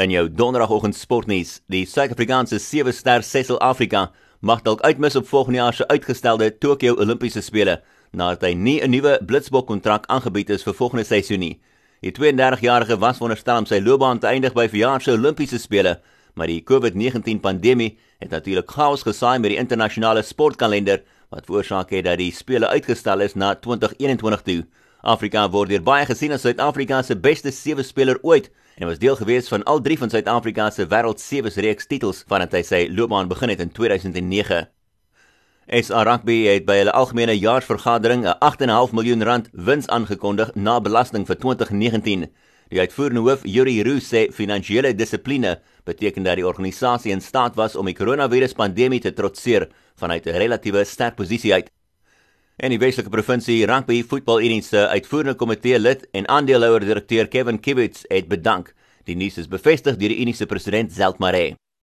In jou donderdagoggend sportnuus, die Suid-Afrikaanse sewe ster Cecil Afrika mag dalk uitmis op volgende jaar se uitgestelde Tokio Olimpiese spele nadat hy nie 'n nuwe blitsbok kontrak aangebied is vir volgende seisoen nie. Die 32-jarige was wonderstel om sy loopbaan te eindig by verjaar se Olimpiese spele, maar die COVID-19 pandemie het natuurlik chaos gesaai met die internasionale sportkalender wat veroorsaak het dat die spele uitgestel is na 2021 toe. Afrika word deur baie gesien as Suid-Afrika se beste sewe speler ooit en was deel gewees van al drie van Suid-Afrika se wêreld sewe reeks titels vandat hy sy loopbaan begin het in 2009. SA Rugby het by hulle algemene jaarsvergadering 'n 8.5 miljoen rand wins aangekondig na belasting vir 2019. Die uitvoerende hoof, Yuri Roo, sê finansiële dissipline beteken dat die organisasie in staat was om die koronaviruspandemie te trotseer vanuit 'n relatiewe sterk posisie uit. En die Weselike Provinsie Rugby Voetbalunie se uitvoerende komitee lid en aandeelhouer direkteur Kevin Kibitz het bedank. Die nuus is bevestig deur die Unie se president Zeltmare.